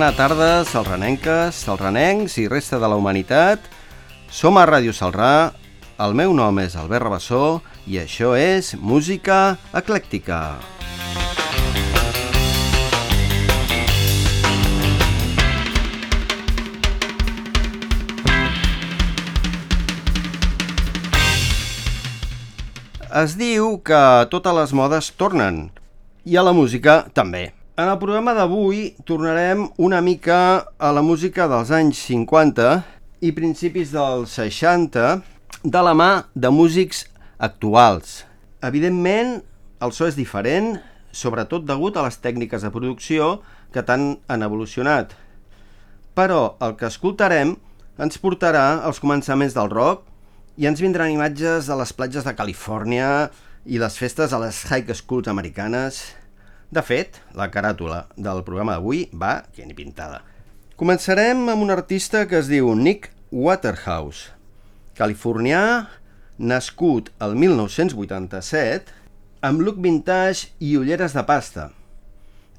Bona tarda, salranenques, salranencs i resta de la humanitat. Som a Ràdio Salrà, el meu nom és Albert Rabassó i això és Música Eclèctica. Es diu que totes les modes tornen, i a la música també. En el programa d'avui tornarem una mica a la música dels anys 50 i principis dels 60 de la mà de músics actuals. Evidentment, el so és diferent, sobretot degut a les tècniques de producció que tant han evolucionat. Però el que escoltarem ens portarà als començaments del rock i ens vindran imatges de les platges de Califòrnia i les festes a les high schools americanes de fet, la caràtula del programa d'avui va que ni pintada. Començarem amb un artista que es diu Nick Waterhouse, californià, nascut el 1987, amb look vintage i ulleres de pasta.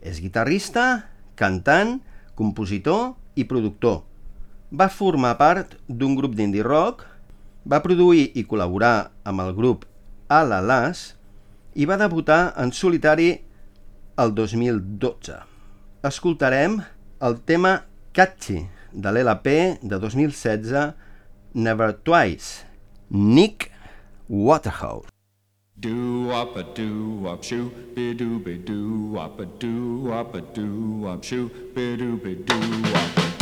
És guitarrista, cantant, compositor i productor. Va formar part d'un grup d'indie rock, va produir i col·laborar amb el grup Alalas i va debutar en solitari el 2012. Escoltarem el tema Catchy de l'LP de 2016 Never Twice, Nick Waterhouse. Do up a do up shoe be do be do up a do up a do up shoe be do be do up a do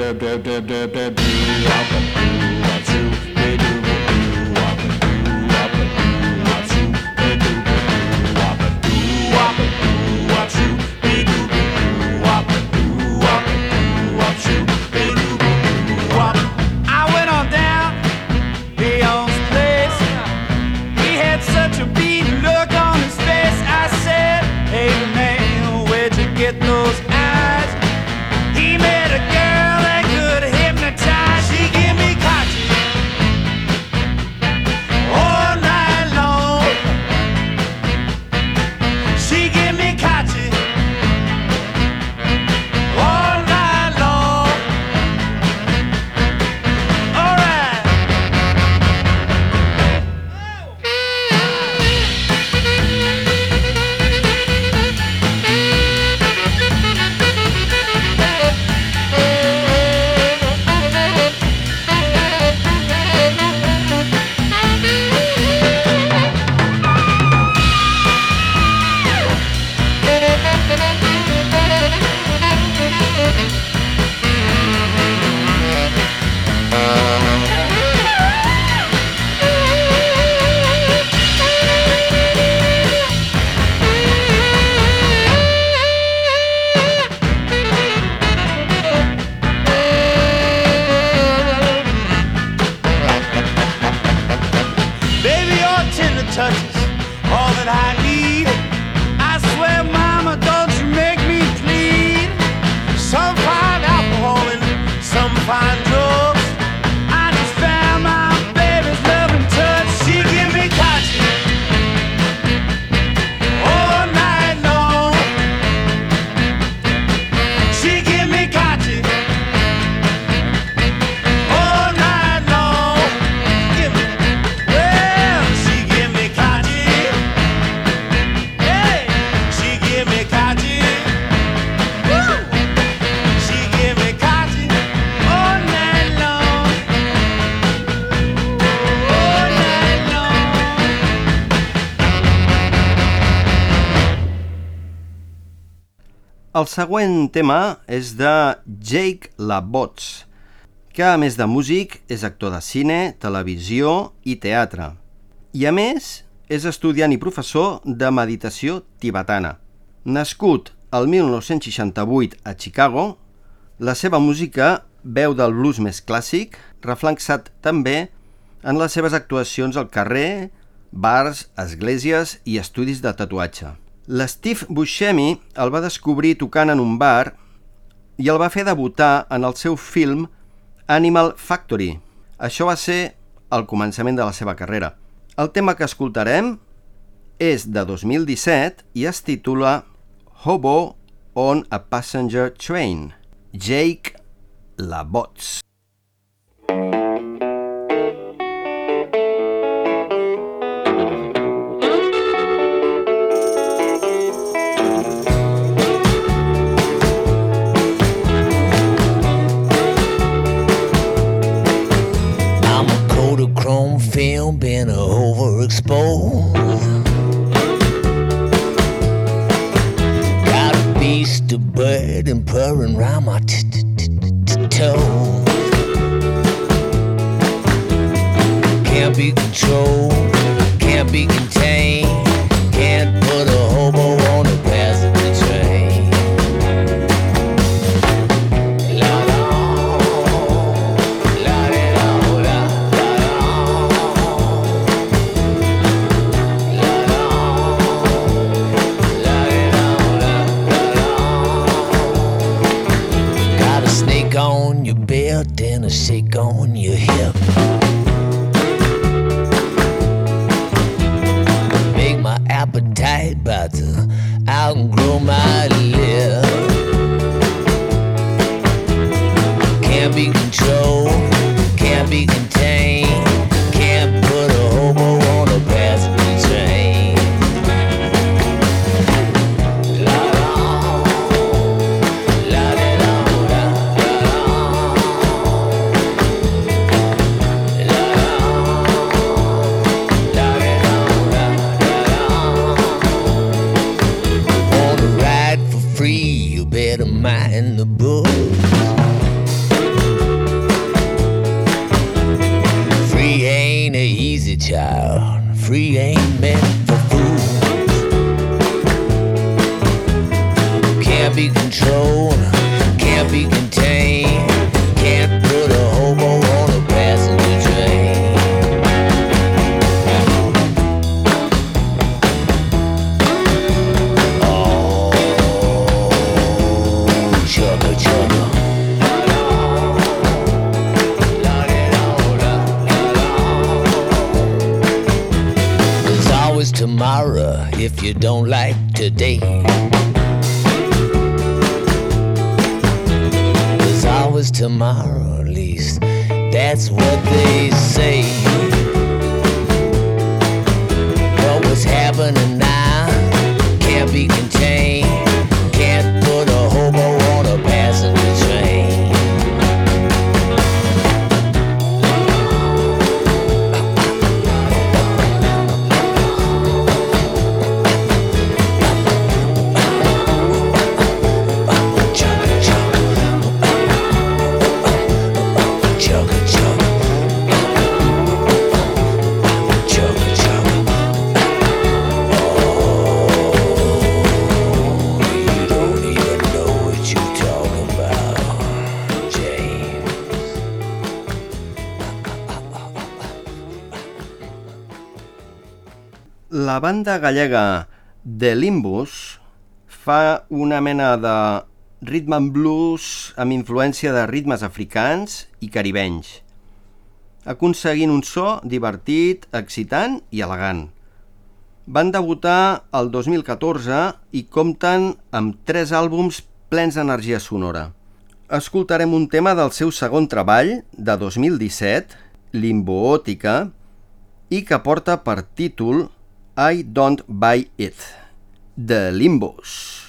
dab dab dab dab dab dab següent tema és de Jake LaBots, que a més de músic és actor de cine, televisió i teatre. I a més és estudiant i professor de meditació tibetana. Nascut el 1968 a Chicago, la seva música veu del blues més clàssic, reflexat també en les seves actuacions al carrer, bars, esglésies i estudis de tatuatge. L'Steve Buscemi el va descobrir tocant en un bar i el va fer debutar en el seu film Animal Factory. Això va ser el començament de la seva carrera. El tema que escoltarem és de 2017 i es titula Hobo on a Passenger Train. Jake LaBots. Film been overexposed. Got a beast of bird and purring round my toes. Can't be controlled, can't be contained, tomorrow if you don't like today. There's always tomorrow, at least that's what they say. But what's happening now can't be contained. Banda gallega The Limbus fa una mena de rhythm and blues amb influència de ritmes africans i caribenys, aconseguint un so divertit, excitant i elegant. Van debutar el 2014 i compten amb tres àlbums plens d'energia sonora. Escoltarem un tema del seu segon treball, de 2017, Limboòtica, i que porta per títol I Don't Buy It, The Limbos.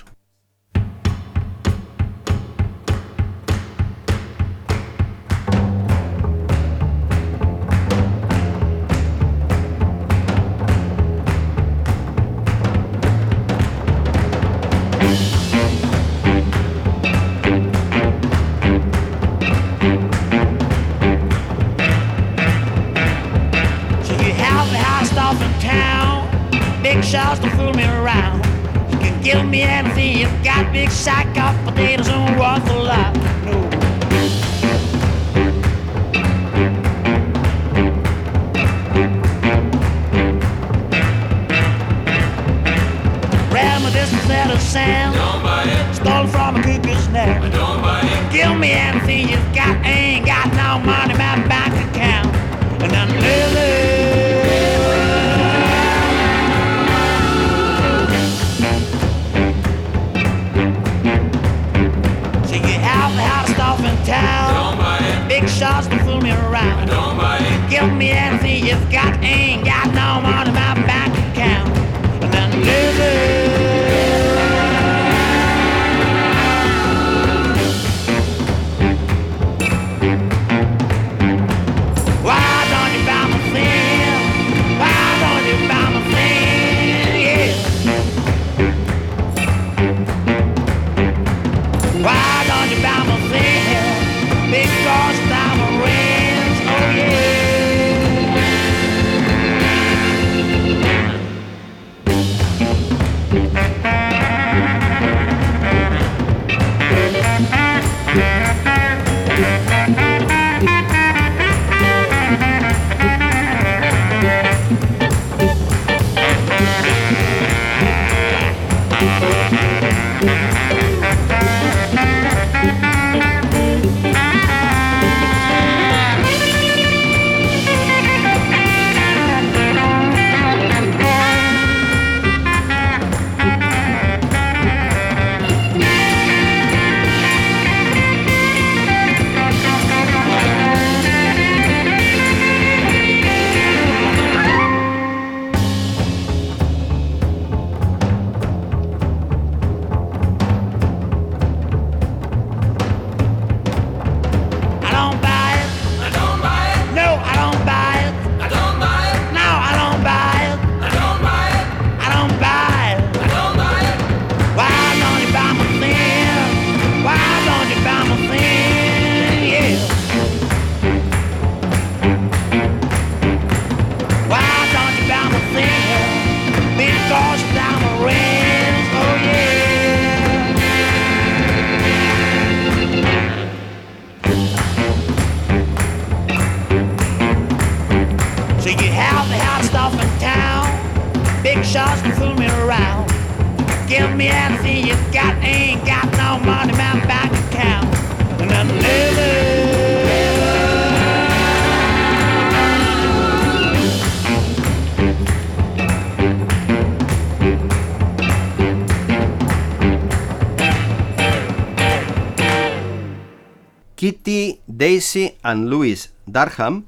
And Louis Darham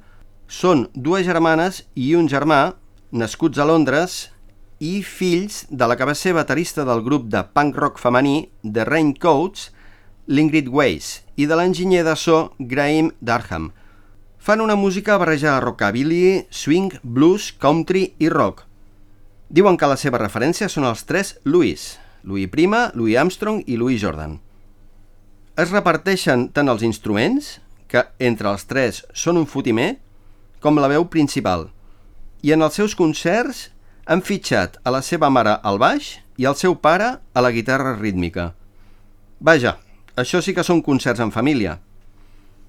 són dues germanes i un germà nascuts a Londres i fills de la que va ser baterista del grup de punk rock femení The Raincoats, l'Ingrid Weiss, i de l'enginyer de so Graham Darham. Fan una música barrejada de rockabilly, swing, blues, country i rock. Diuen que la seva referència són els tres Louis, Louis Prima, Louis Armstrong i Louis Jordan. Es reparteixen tant els instruments, que entre els tres són un fotimer, com la veu principal. I en els seus concerts han fitxat a la seva mare al baix i al seu pare a la guitarra rítmica. Vaja, això sí que són concerts en família.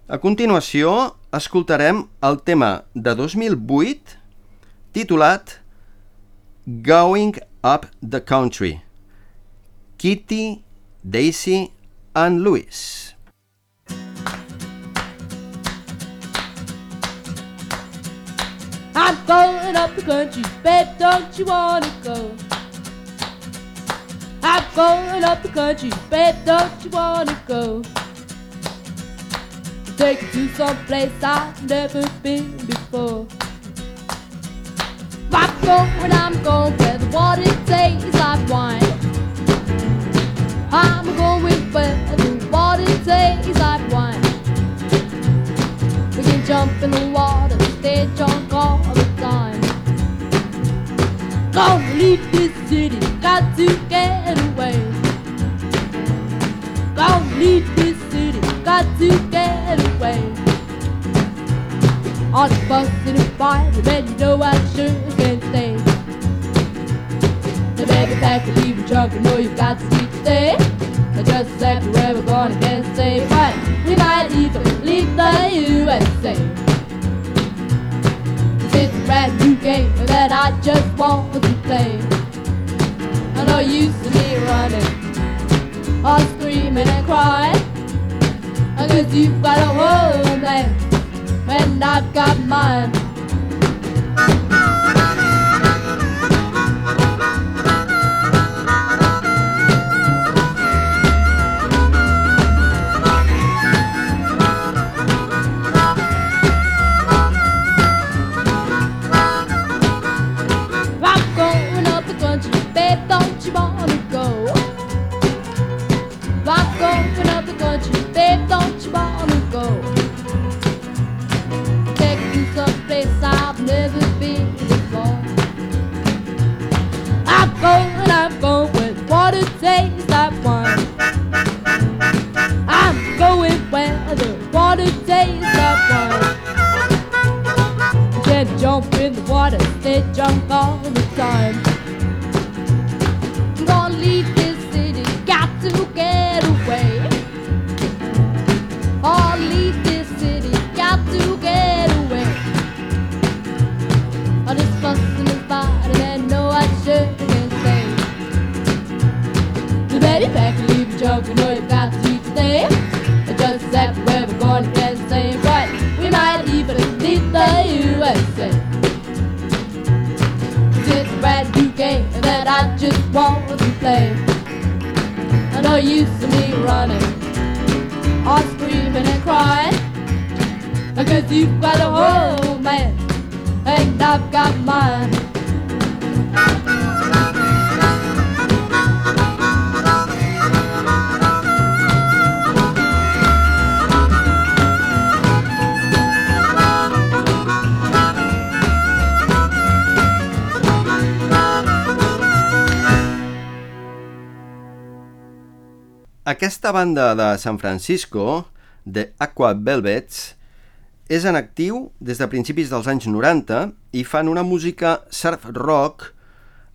A continuació, escoltarem el tema de 2008 titulat Going Up the Country. Kitty, Daisy and Louis. I'm going up the country, babe, don't you wanna go? I'm going up the country, babe, don't you wanna go? Take you to some place I've never been before. I'm going, I'm going where the water tastes like wine. I'm going where the water tastes like wine. We can jump in the water, stay drunk all the time. Gonna leave this city, got to get away. Gonna leave this city, got to get away. All the fuss and the fight, man, you know I sure can stay. back and leave you drunk. You know you've got to sleep today. Just exactly where we're going, I can't say. But we might even leave the USA. Brand new game that I just want to play. I know you see me running, all screaming and crying. Guess you've got a homeland, and I've got mine. Aquesta banda de San Francisco, The Aqua Velvets, és en actiu des de principis dels anys 90 i fan una música surf rock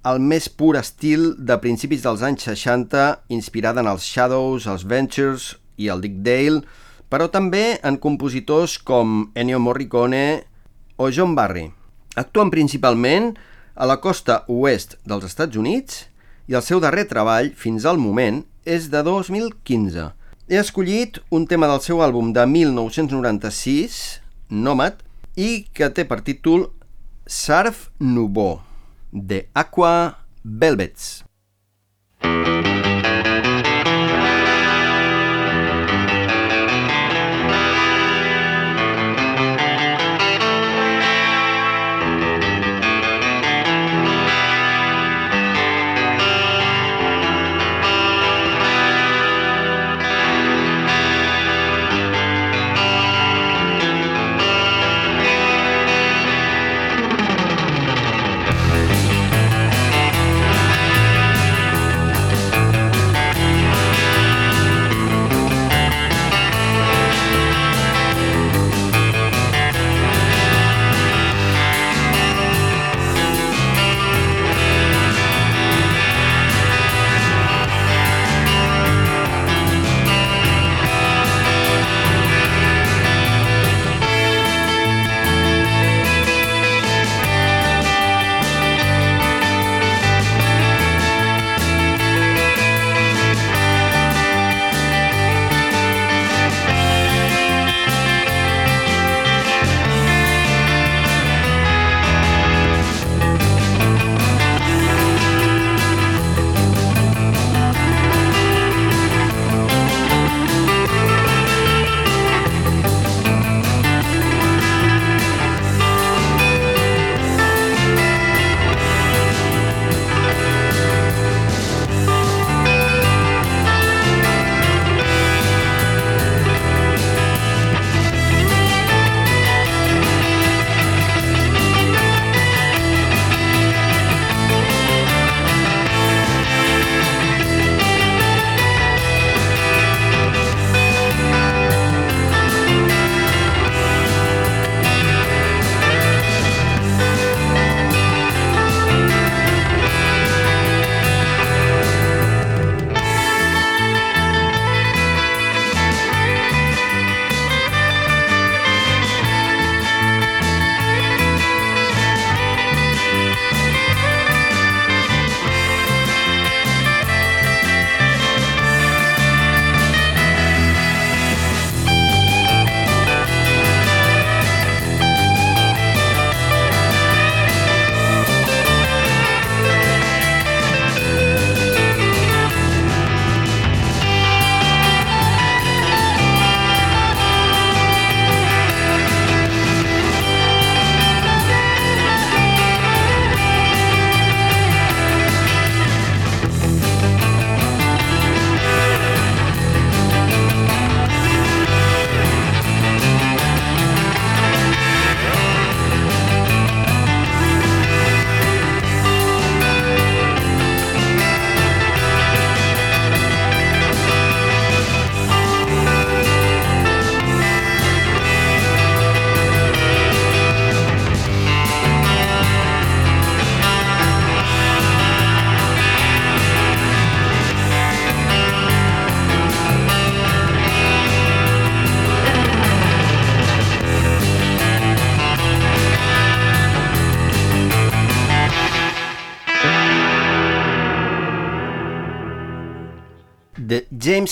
al més pur estil de principis dels anys 60, inspirada en els Shadows, els Ventures i el Dick Dale, però també en compositors com Ennio Morricone o John Barry. Actuen principalment a la costa oest dels Estats Units i el seu darrer treball, fins al moment, és de 2015. He escollit un tema del seu àlbum de 1996, Nomad, i que té per títol Surf Nouveau, de Aqua Velvets. Surf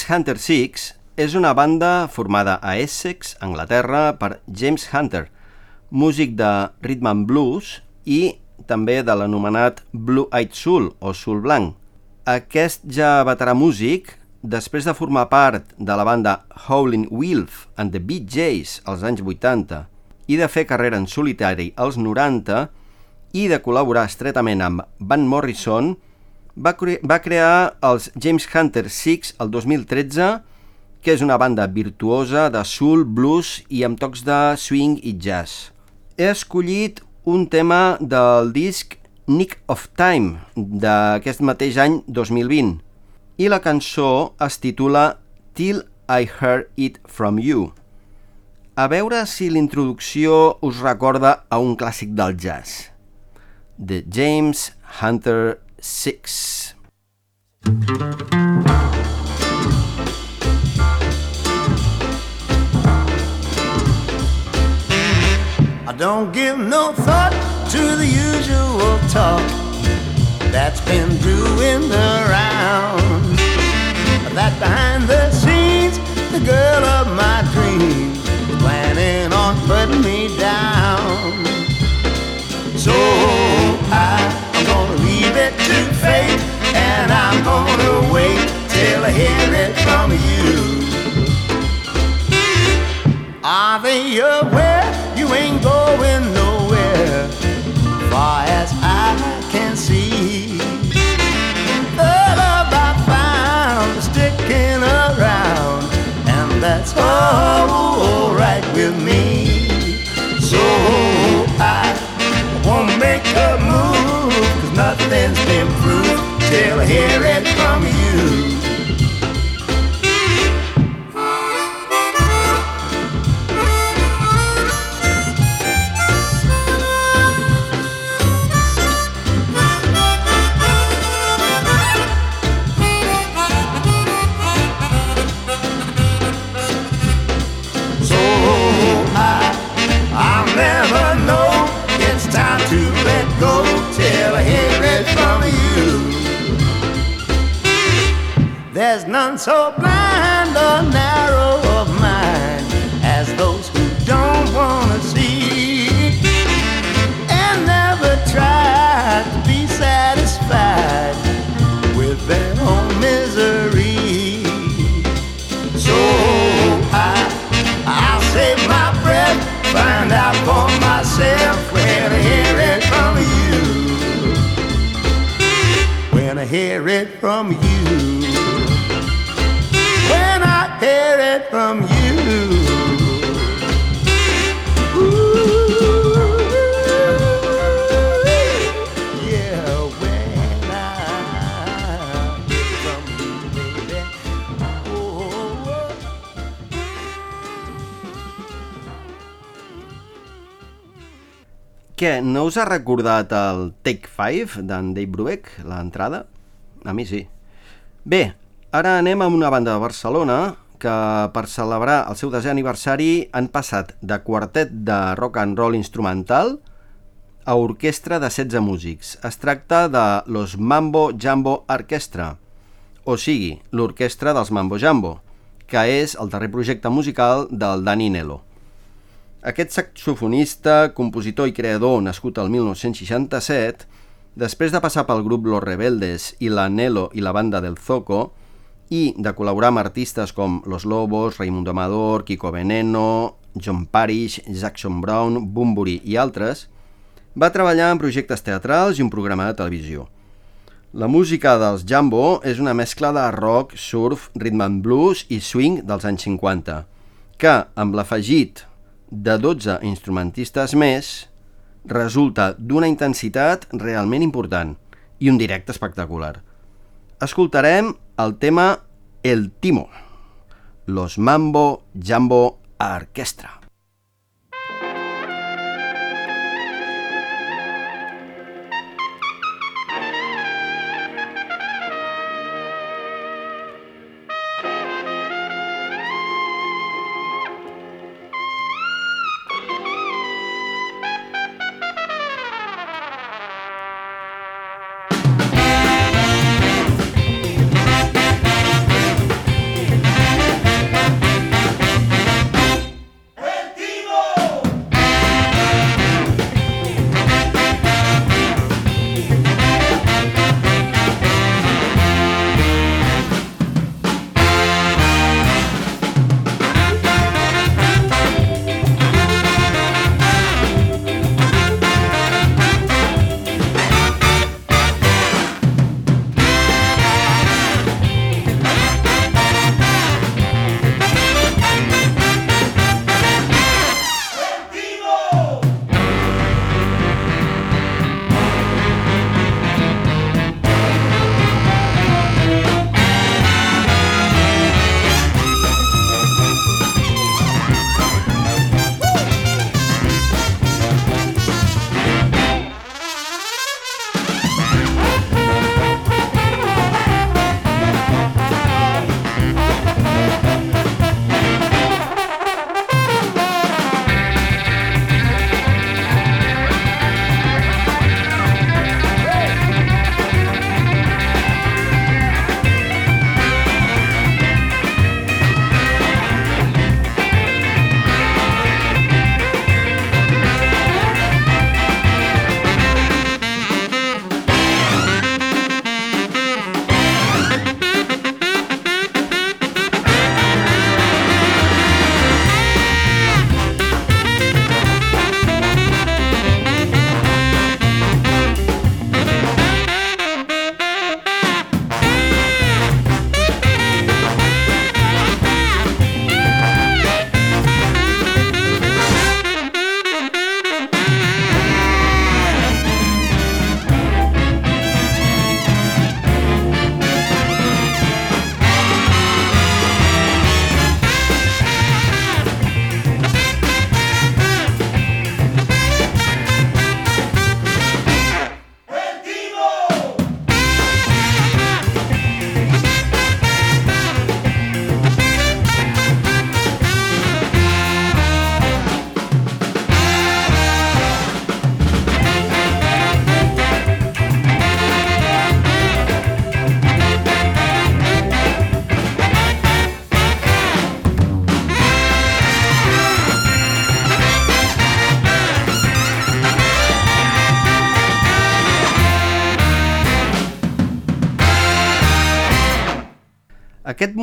Hunter Six és una banda formada a Essex, Anglaterra, per James Hunter, músic de rhythm and blues i també de l'anomenat Blue Eyed Soul o Soul Blanc. Aquest ja veterà músic, després de formar part de la banda Howlin' Wolf and the Bee Gees als anys 80 i de fer carrera en solitari als 90 i de col·laborar estretament amb Van Morrison, va, cre va crear els James Hunter Six el 2013, que és una banda virtuosa de soul, blues i amb tocs de swing i jazz. He escollit un tema del disc Nick of Time d'aquest mateix any 2020 i la cançó es titula Till I Heard It From You. A veure si l'introducció us recorda a un clàssic del jazz. The James Hunter Six. I don't give no thought to the usual talk that's been doing the round. That behind the scenes, the girl of my dreams planning on putting me down. So I, it to fate, and I'm gonna wait till I hear it from you. Are they aware you ain't going nowhere? Far as I can see, the love I found sticking around, and that's alright with me. So cause nothing's been proved till I hear it from you. So blind or narrow of mind as those who don't wanna see and never try to be satisfied with their own misery. So I, I'll save my breath, find out for myself when I hear it from you. When I hear it from you. Oh, oh. Què, no us ha recordat el Take 5 d'en Dave Brubeck, l'entrada? A mi sí. Bé, ara anem amb una banda de Barcelona que per celebrar el seu desè aniversari han passat de quartet de rock and roll instrumental a orquestra de 16 músics. Es tracta de Los Mambo Jambo Orquestra, o sigui, l'orquestra dels Mambo Jambo, que és el darrer projecte musical del Dani Nelo. Aquest saxofonista, compositor i creador nascut al 1967, després de passar pel grup Los Rebeldes i la Nelo i la banda del Zoco, i de col·laborar amb artistes com Los Lobos, Raimundo Amador, Kiko Veneno, John Parrish, Jackson Brown, Bumburi i altres, va treballar en projectes teatrals i un programa de televisió. La música dels Jambo és una mescla de rock, surf, rhythm and blues i swing dels anys 50, que, amb l'afegit de 12 instrumentistes més, resulta d'una intensitat realment important i un directe espectacular. Escoltarem el tema El Timo, Los Mambo Jambo Orquestra.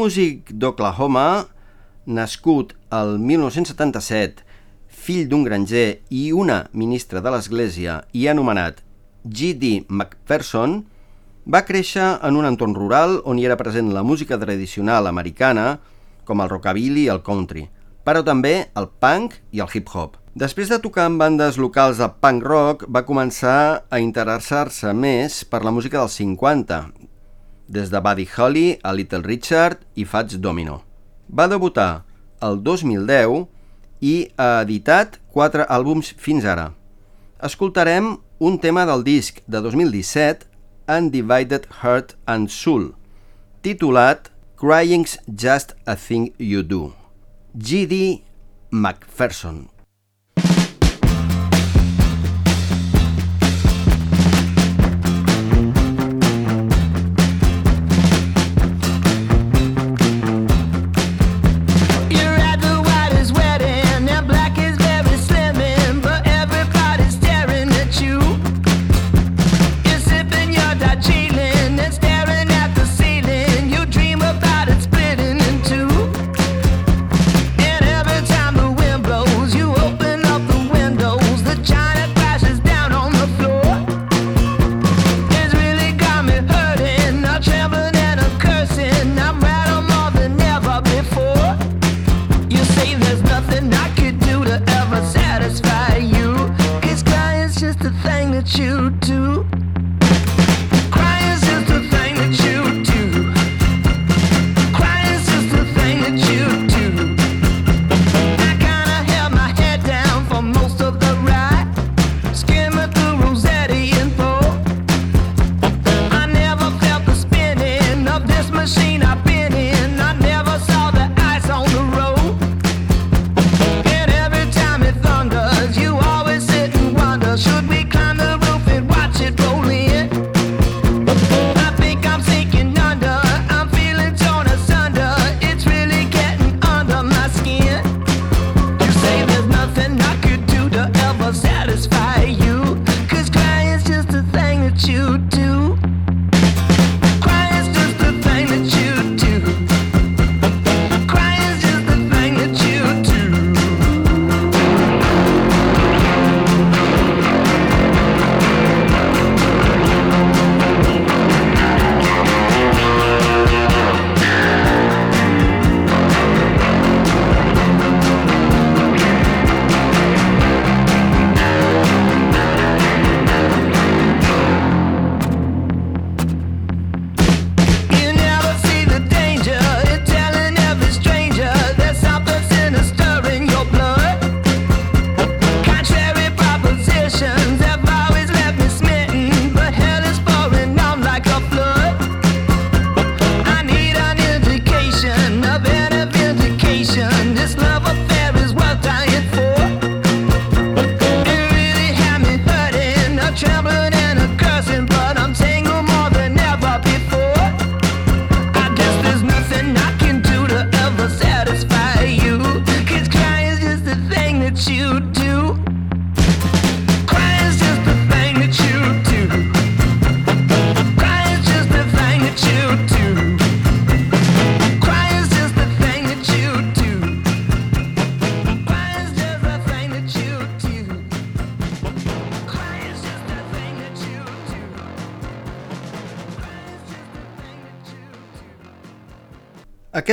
Músic d'Oklahoma, nascut el 1977, fill d'un granger i una ministra de l'església i anomenat G.D. McPherson, va créixer en un entorn rural on hi era present la música tradicional americana, com el rockabilly i el country, però també el punk i el hip-hop. Després de tocar en bandes locals de punk rock, va començar a interessar-se més per la música dels 50, des de Buddy Holly a Little Richard i Fats Domino. Va debutar el 2010 i ha editat quatre àlbums fins ara. Escoltarem un tema del disc de 2017, Undivided Heart and Soul, titulat Crying's Just a Thing You Do. G.D. McPherson.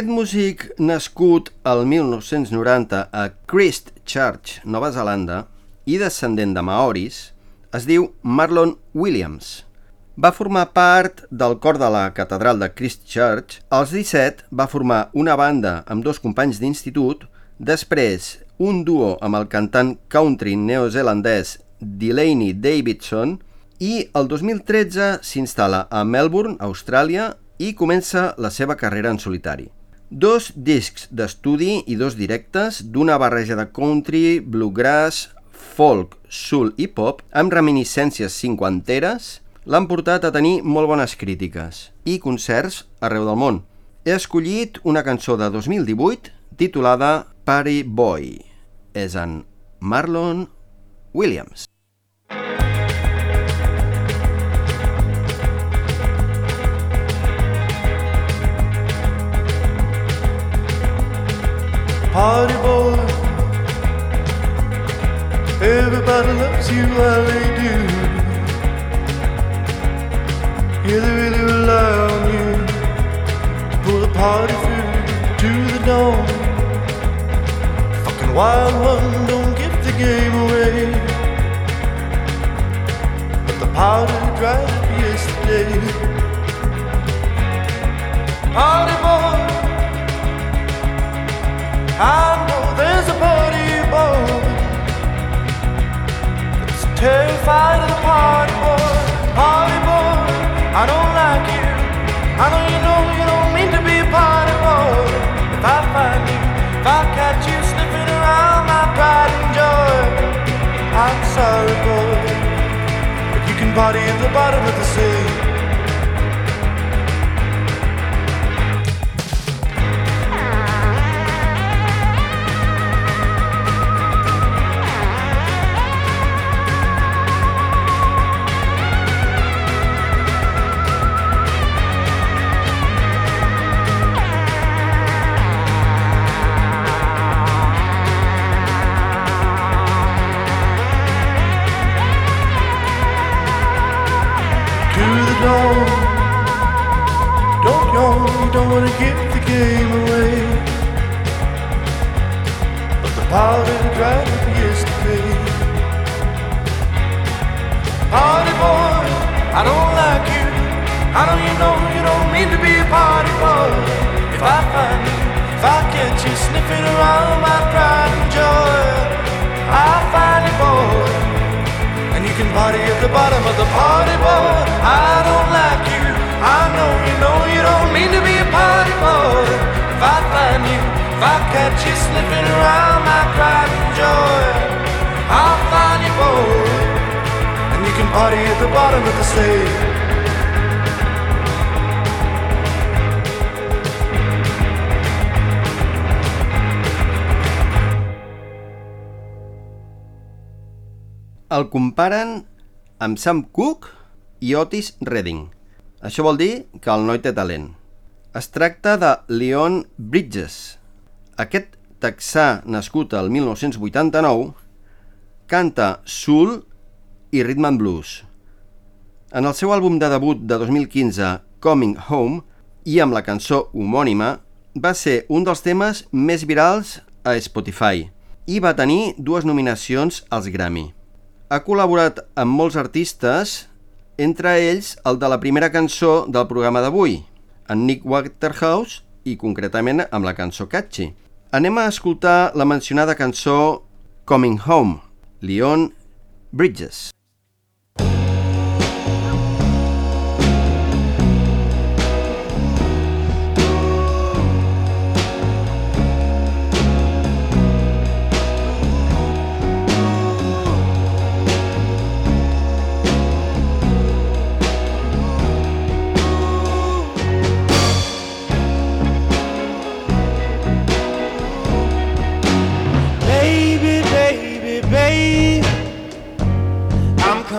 Aquest músic nascut al 1990 a Christchurch, Nova Zelanda, i descendent de maoris, es diu Marlon Williams. Va formar part del cor de la catedral de Christchurch. Als 17 va formar una banda amb dos companys d'institut, després un duo amb el cantant country neozelandès Delaney Davidson i el 2013 s'instal·la a Melbourne, Austràlia, i comença la seva carrera en solitari. Dos discs d'estudi i dos directes d'una barreja de country, bluegrass, folk, soul i pop amb reminiscències cinquanteres l'han portat a tenir molt bones crítiques i concerts arreu del món. He escollit una cançó de 2018 titulada Party Boy. És en Marlon Williams. Party boy. Everybody loves you while they do. Yeah, they really rely on you. Pull the party through to the dawn. Fucking wild one, don't give the game away. But the party drive yesterday. Party boy. I know there's a party boy that's terrified of the party boy. Party boy, I don't like you. I know you know you don't mean to be a party boy. If I find you, if I catch you sniffing around my pride and joy, I'm sorry, boy, but you can party at the bottom of the sea. Amb Sam Cooke i Otis Redding. Això vol dir que el noi té talent. Es tracta de Leon Bridges. Aquest texà nascut al 1989 canta soul i rhythm and blues. En el seu àlbum de debut de 2015, Coming Home, i amb la cançó homònima, va ser un dels temes més virals a Spotify i va tenir dues nominacions als Grammy. Ha col·laborat amb molts artistes, entre ells el de la primera cançó del programa d'avui, en Nick Waterhouse i concretament amb la cançó Catchy. Anem a escoltar la mencionada cançó Coming Home, Leon Bridges.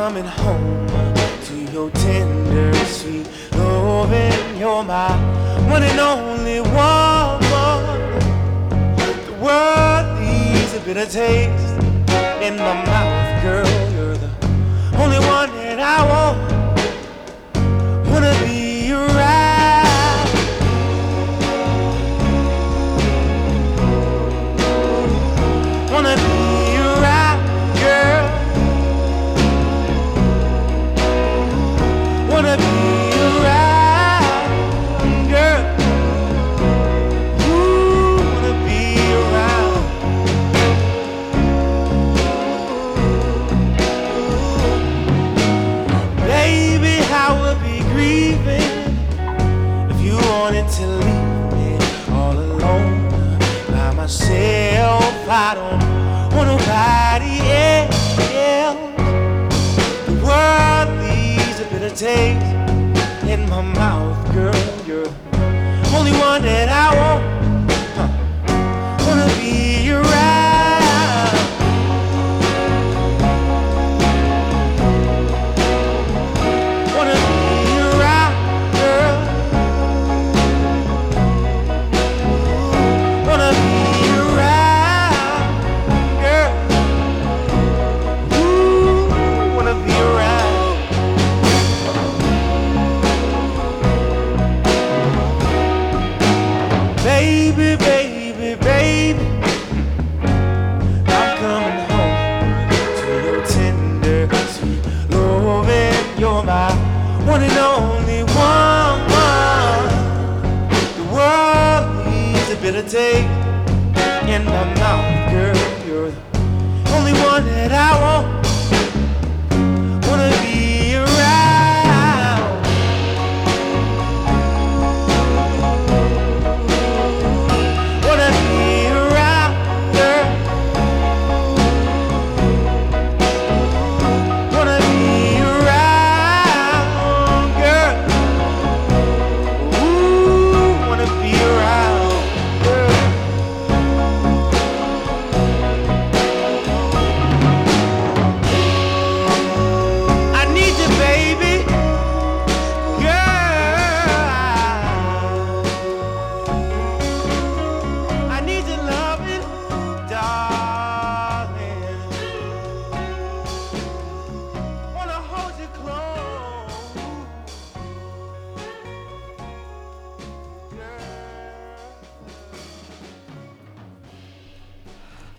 Coming home to your tender, sweet loving. You're my one and only woman. The world needs a bitter taste in my mouth, girl. You're the only one that I want. Wanna be myself. I don't want nobody else. The world leaves a bitter taste in my mouth, girl. You're the only one that I want.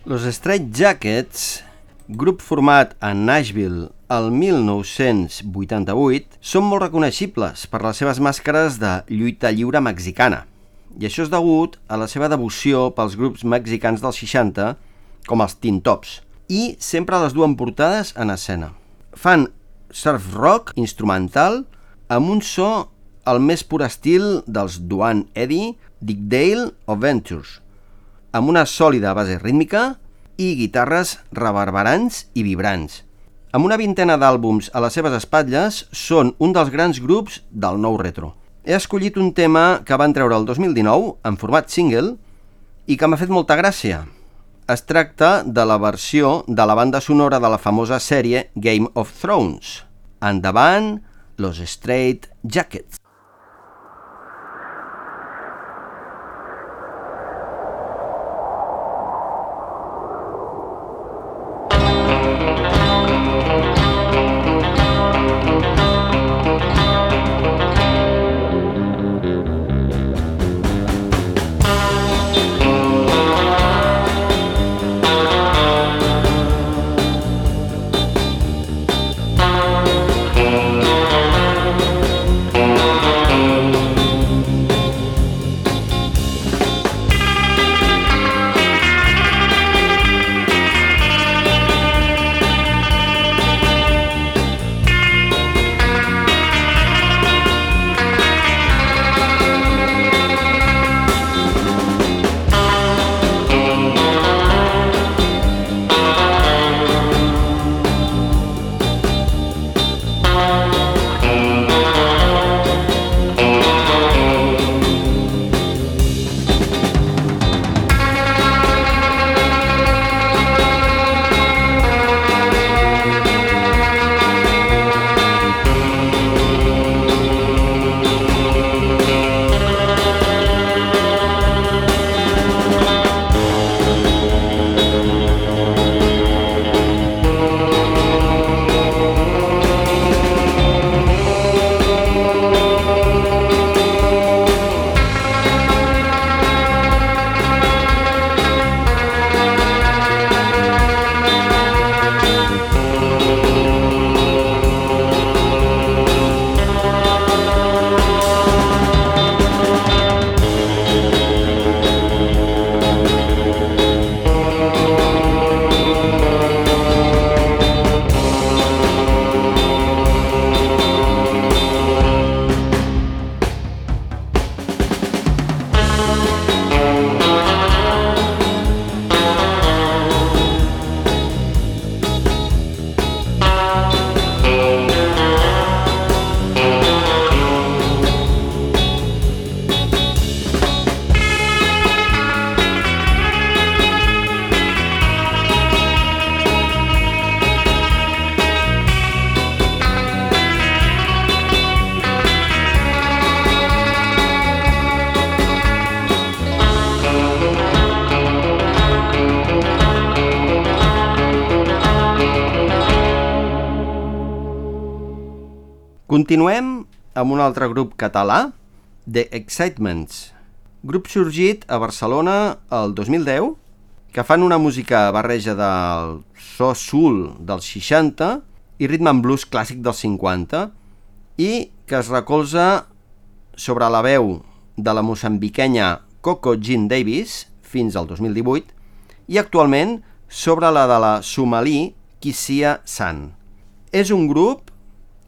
Los Straight Jackets, grup format a Nashville el 1988, són molt reconeixibles per les seves màscares de lluita lliure mexicana. I això és degut a la seva devoció pels grups mexicans dels 60, com els Teen Tops, i sempre les duen portades en escena. Fan surf rock instrumental amb un so al més pur estil dels Duane Eddy, Dick Dale o Ventures, amb una sòlida base rítmica i guitarres reverberants i vibrants. Amb una vintena d'àlbums a les seves espatlles, són un dels grans grups del nou retro. He escollit un tema que van treure el 2019 en format single i que m'ha fet molta gràcia. Es tracta de la versió de la banda sonora de la famosa sèrie Game of Thrones. Endavant, Los Straight Jackets. Continuem amb un altre grup català, The Excitements, grup sorgit a Barcelona el 2010, que fan una música barreja del so soul dels 60 i ritme en blues clàssic dels 50 i que es recolza sobre la veu de la moçambiquenya Coco Jean Davis fins al 2018 i actualment sobre la de la somalí Kissia San. És un grup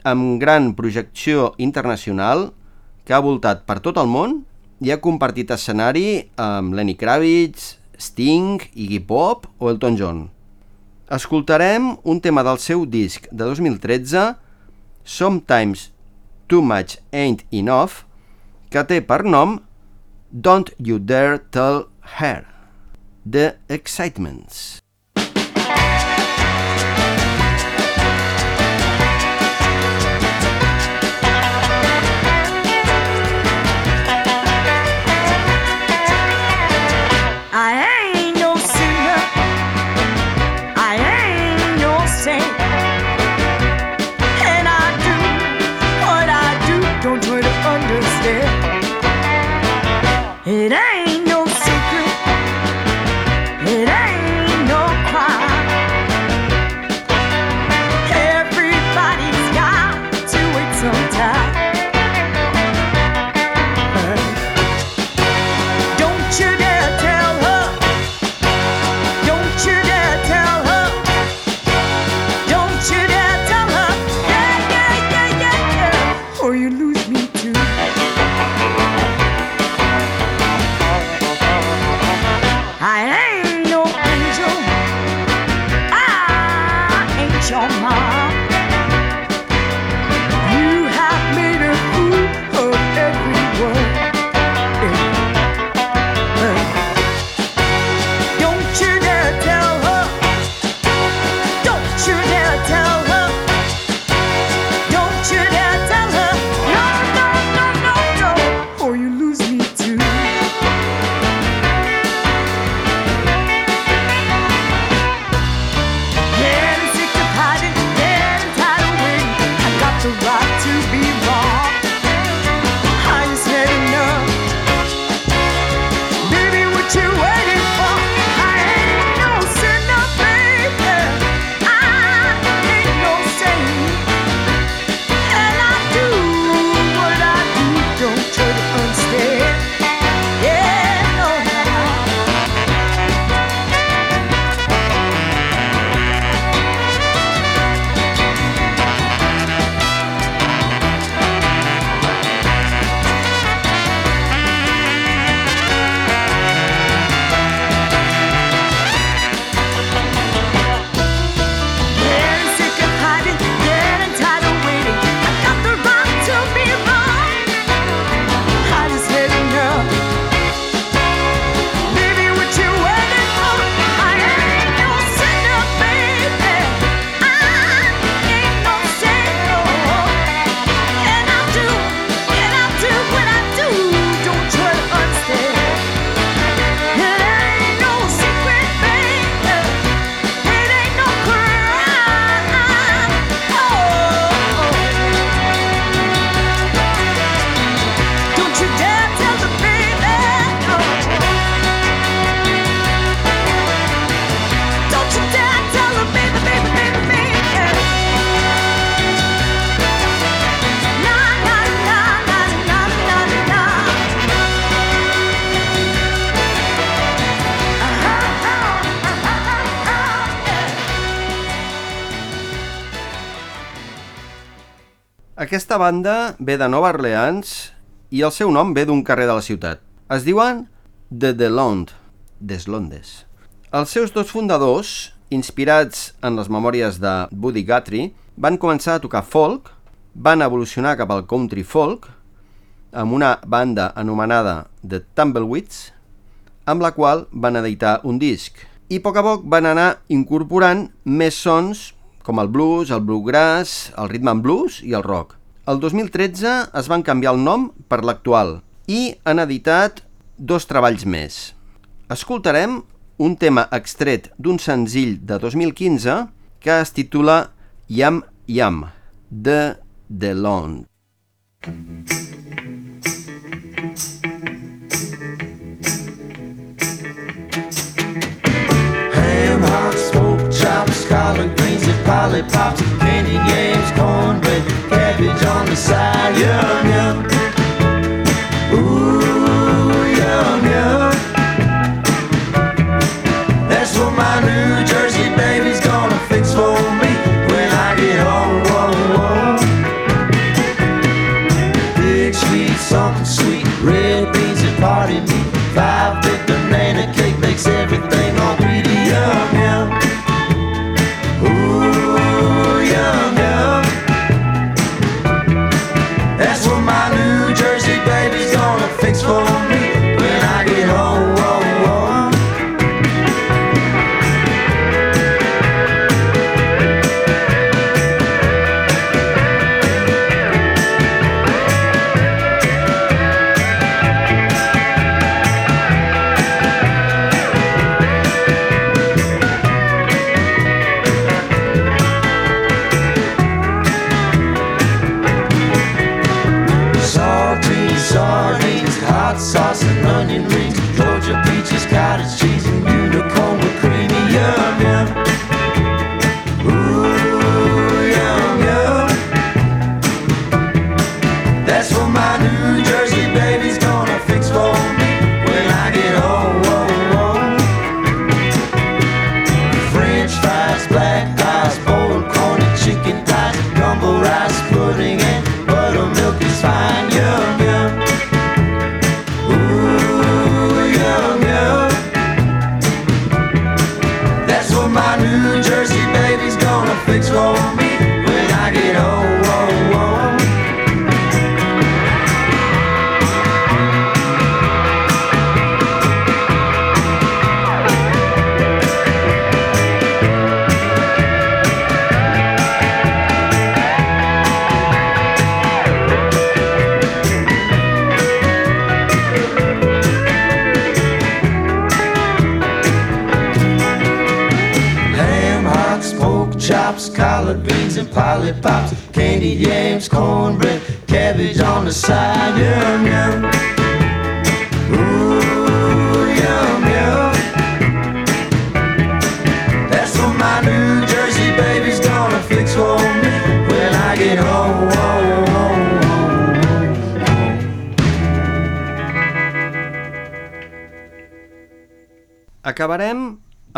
amb gran projecció internacional que ha voltat per tot el món i ha compartit escenari amb Lenny Kravitz, Sting, Iggy Pop o Elton John. Escoltarem un tema del seu disc de 2013, Sometimes Too Much Ain't Enough, que té per nom Don't You Dare Tell Her, The Excitements. Banda ve de Nova Orleans i el seu nom ve d'un carrer de la ciutat. Es diuen The Delond, des Londes. Els seus dos fundadors, inspirats en les memòries de Buddy Guthrie, van començar a tocar folk, van evolucionar cap al country folk, amb una banda anomenada The Tumbleweeds, amb la qual van editar un disc. I a poc a poc van anar incorporant més sons com el blues, el bluegrass, el ritme en blues i el rock. El 2013 es van canviar el nom per l'actual i han editat dos treballs més. Escoltarem un tema extret d'un senzill de 2015 que es titula Yam Yam de DeLonde. smoke -hmm. Scotland lollipops, candy games, cornbread, cabbage on the side, yum yum.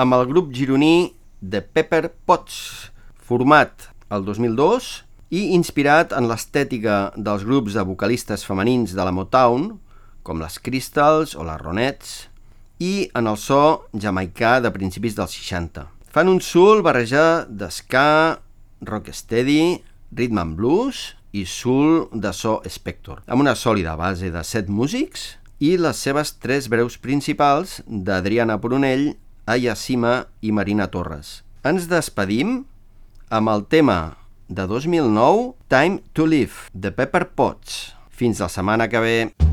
Amb el grup gironí The Pepper Pots, format el 2002 i inspirat en l'estètica dels grups de vocalistes femenins de la Motown, com les Crystals o les Ronettes, i en el so jamaicà de principis dels 60. Fan un soul barrejat d'esca, rocksteady, rhythm and blues i soul de so Spector, amb una sòlida base de set músics i les seves tres breus principals d'Adriana Poronell, Aya Sima i Marina Torres. Ens despedim amb el tema de 2009, Time to Live, de Pepper Potts. Fins la setmana que ve.